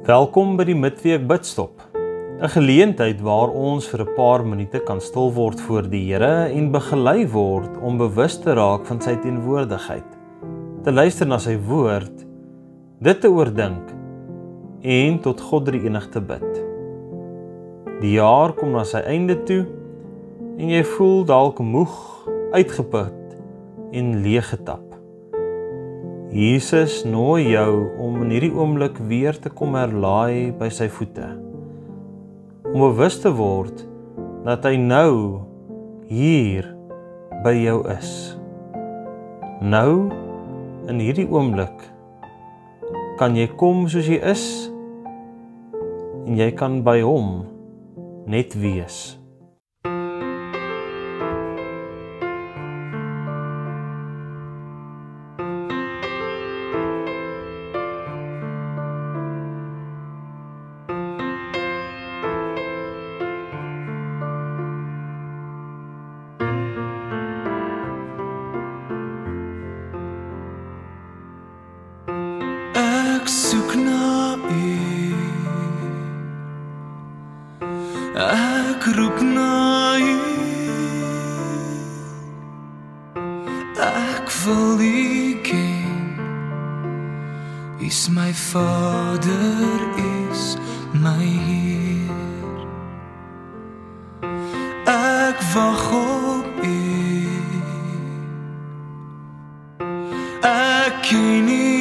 Welkom by die midweek bidstop. 'n Geleentheid waar ons vir 'n paar minute kan stil word voor die Here en begelei word om bewus te raak van sy teenwoordigheid. Te luister na sy woord, dit te oordink en tot God drie enig te bid. Die jaar kom na sy einde toe en jy voel dalk moeg, uitgeput en leeggetap. Jesus nooi jou om in hierdie oomblik weer te kom herlaai by sy voete. Om bewus te word dat hy nou hier by jou is. Nou in hierdie oomblik kan jy kom soos jy is en jy kan by hom net wees. Ek roep na u. Ek wil u ken. Is my vader is my heer. Ek wag op u. Ek ken u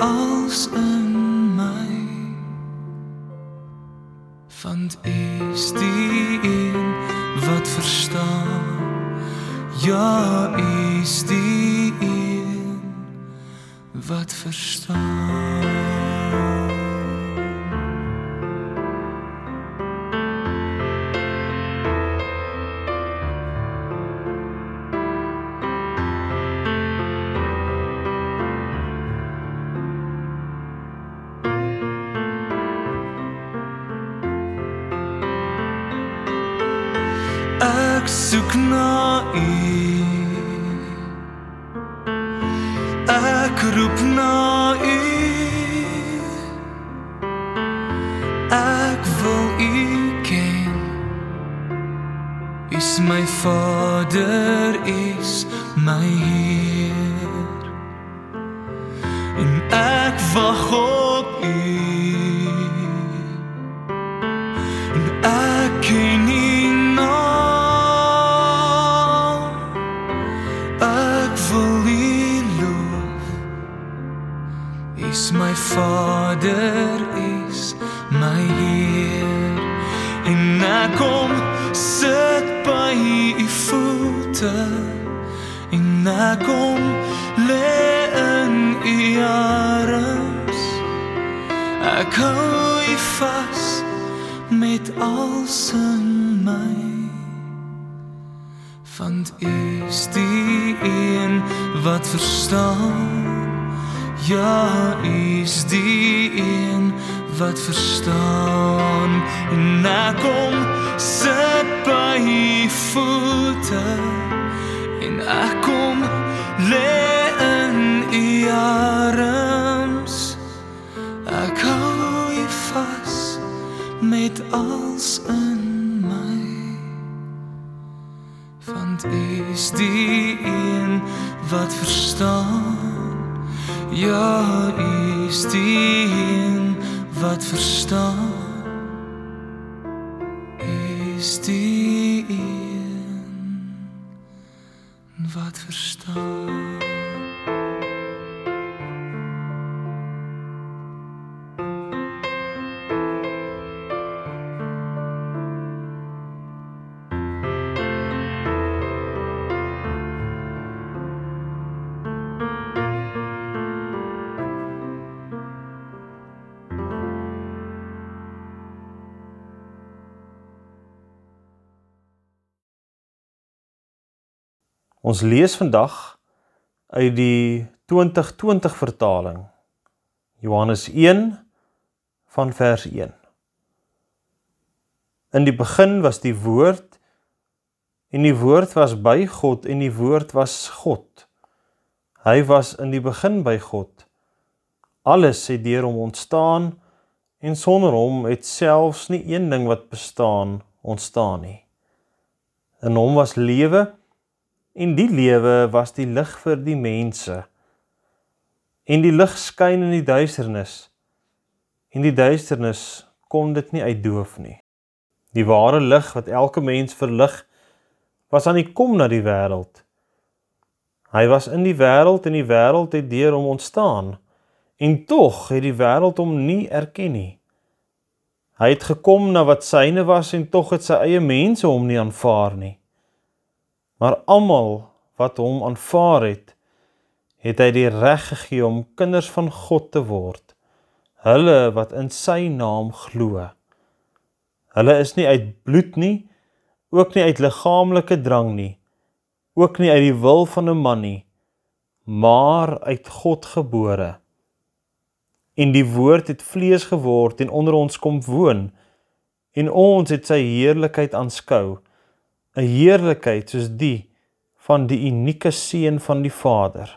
alles in my want u is die een wat verstaan Ja, is die een wat verstaan. Ek soek na U. Ek roep na U. Ek wil U ken. Is my Vader is my Heer. En ek wag op Vader is my Heer. En ek kom sit by u voete. En ek kom lê in u arms. Ek hou u vas met alles in my. Want u is die een wat verstaan Ja, is die een wat verstaan. En ek kom sit by u voete. En ek kom lê in u arms. Ek hou u vas met alles in my. Want u is die een wat verstaan Ja, is die een wat verstaan. Ons lees vandag uit die 2020 vertaling. Johannes 1 van vers 1. In die begin was die woord en die woord was by God en die woord was God. Hy was in die begin by God. Alles het deur hom ontstaan en sonder hom het selfs nie een ding wat bestaan ontstaan nie. In hom was lewe en die lewe was die lig vir die mense. En die lig skyn in die duisternis en die duisternis kon dit nie uitdoof nie. Die ware lig wat elke mens verlig was aan die kom na die wêreld. Hy was in die wêreld en die wêreld het deur hom ontstaan. En tog het die wêreld hom nie erken nie. Hy het gekom na wat syne was en tog het sy eie mense hom nie aanvaar nie. Maar almal wat hom aanvaar het, het hy die reg gegee om kinders van God te word. Hulle wat in sy naam glo. Hulle is nie uit bloed nie, ook nie uit liggaamlike drang nie, ook nie uit die wil van 'n man nie, maar uit God gebore en die woord het vlees geword en onder ons kom woon en ons het sy heerlikheid aanskou 'n heerlikheid soos die van die unieke seun van die Vader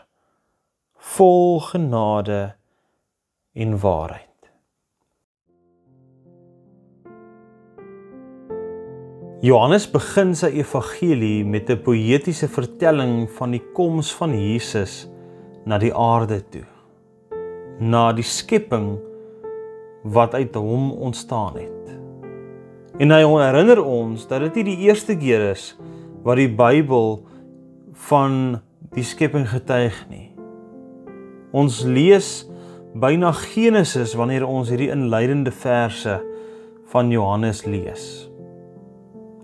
vol genade en waarheid Johannes begin sy evangelie met 'n poëtiese vertelling van die koms van Jesus na die aarde toe na die skepping wat uit hom ontstaan het. En hy herinner ons dat dit nie die eerste keer is wat die Bybel van die skepping getuig nie. Ons lees byna Genesis wanneer ons hierdie inleidende verse van Johannes lees.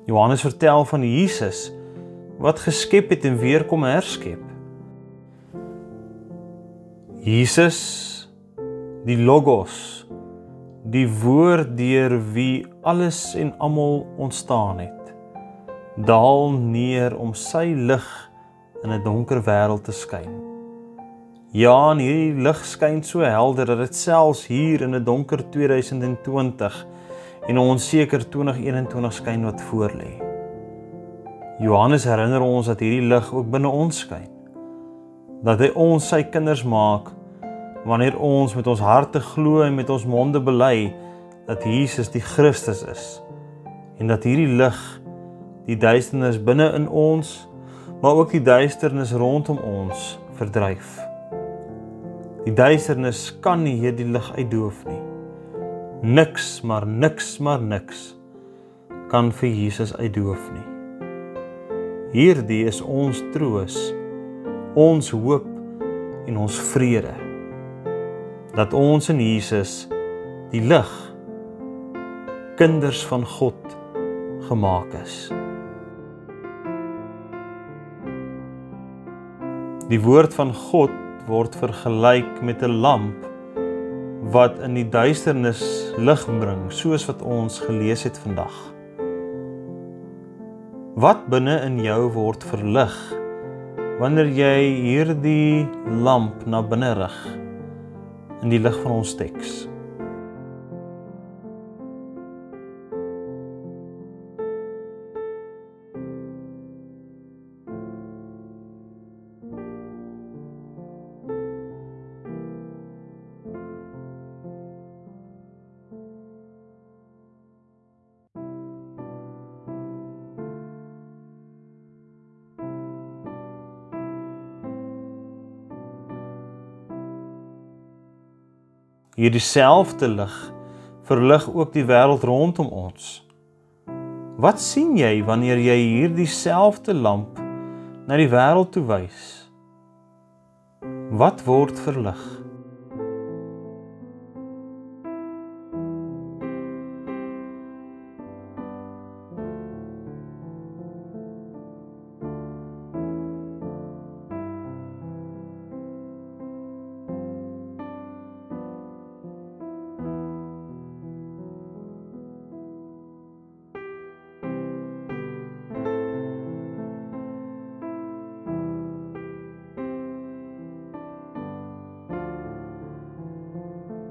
Johannes vertel van Jesus wat geskep het en weer kom herskep. Jesus die logos die woord deur wie alles en almal ontstaan het daal neer om sy lig in 'n donker wêreld te skyn. Ja en hierdie lig skyn so helder dat dit selfs hier in 'n donker 2020 en 'n onseker 2021 skyn wat voor lê Johannes herinner ons dat hierdie lig ook binne ons skyn dat hy ons sy kinders maak wanneer ons met ons harte glo en met ons monde bely dat Jesus die Christus is en dat hierdie lig die duisternis binne in ons maar ook die duisternis rondom ons verdryf. Die duisternis kan nie hierdie lig uitdoof nie. Niks, maar niks, maar niks kan vir Jesus uitdoof nie. Hierdie is ons troos, ons hoop en ons vrede dat ons in Jesus die lig kinders van God gemaak is. Die woord van God word vergelyk met 'n lamp wat in die duisternis lig bring, soos wat ons gelees het vandag. Wat binne in jou word verlig wanneer jy hierdie lamp na binne rig? In die lig van ons teks. Hierdie selfde lig verlig ook die wêreld rondom ons. Wat sien jy wanneer jy hierdie selfde lamp na die wêreld toe wys? Wat word verlig?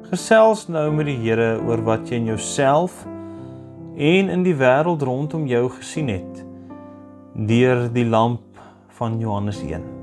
Gesels nou met die Here oor wat jy in jouself en in die wêreld rondom jou gesien het deur die lamp van Johannes 1.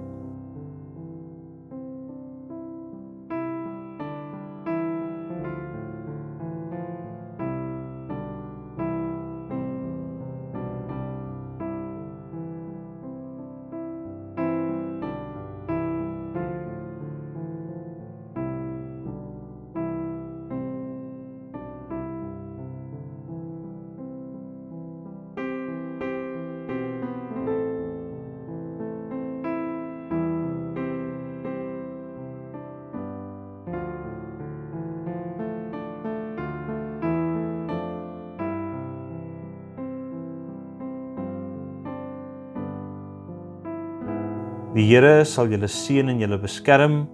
Die Here sal julle seën en julle beskerm.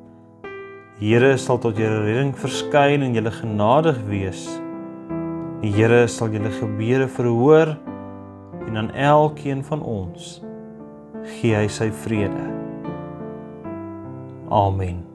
Die Here sal tot julle redding verskyn en julle genadig wees. Die Here sal julle gebede verhoor en aan elkeen van ons gee hy sy vrede. Amen.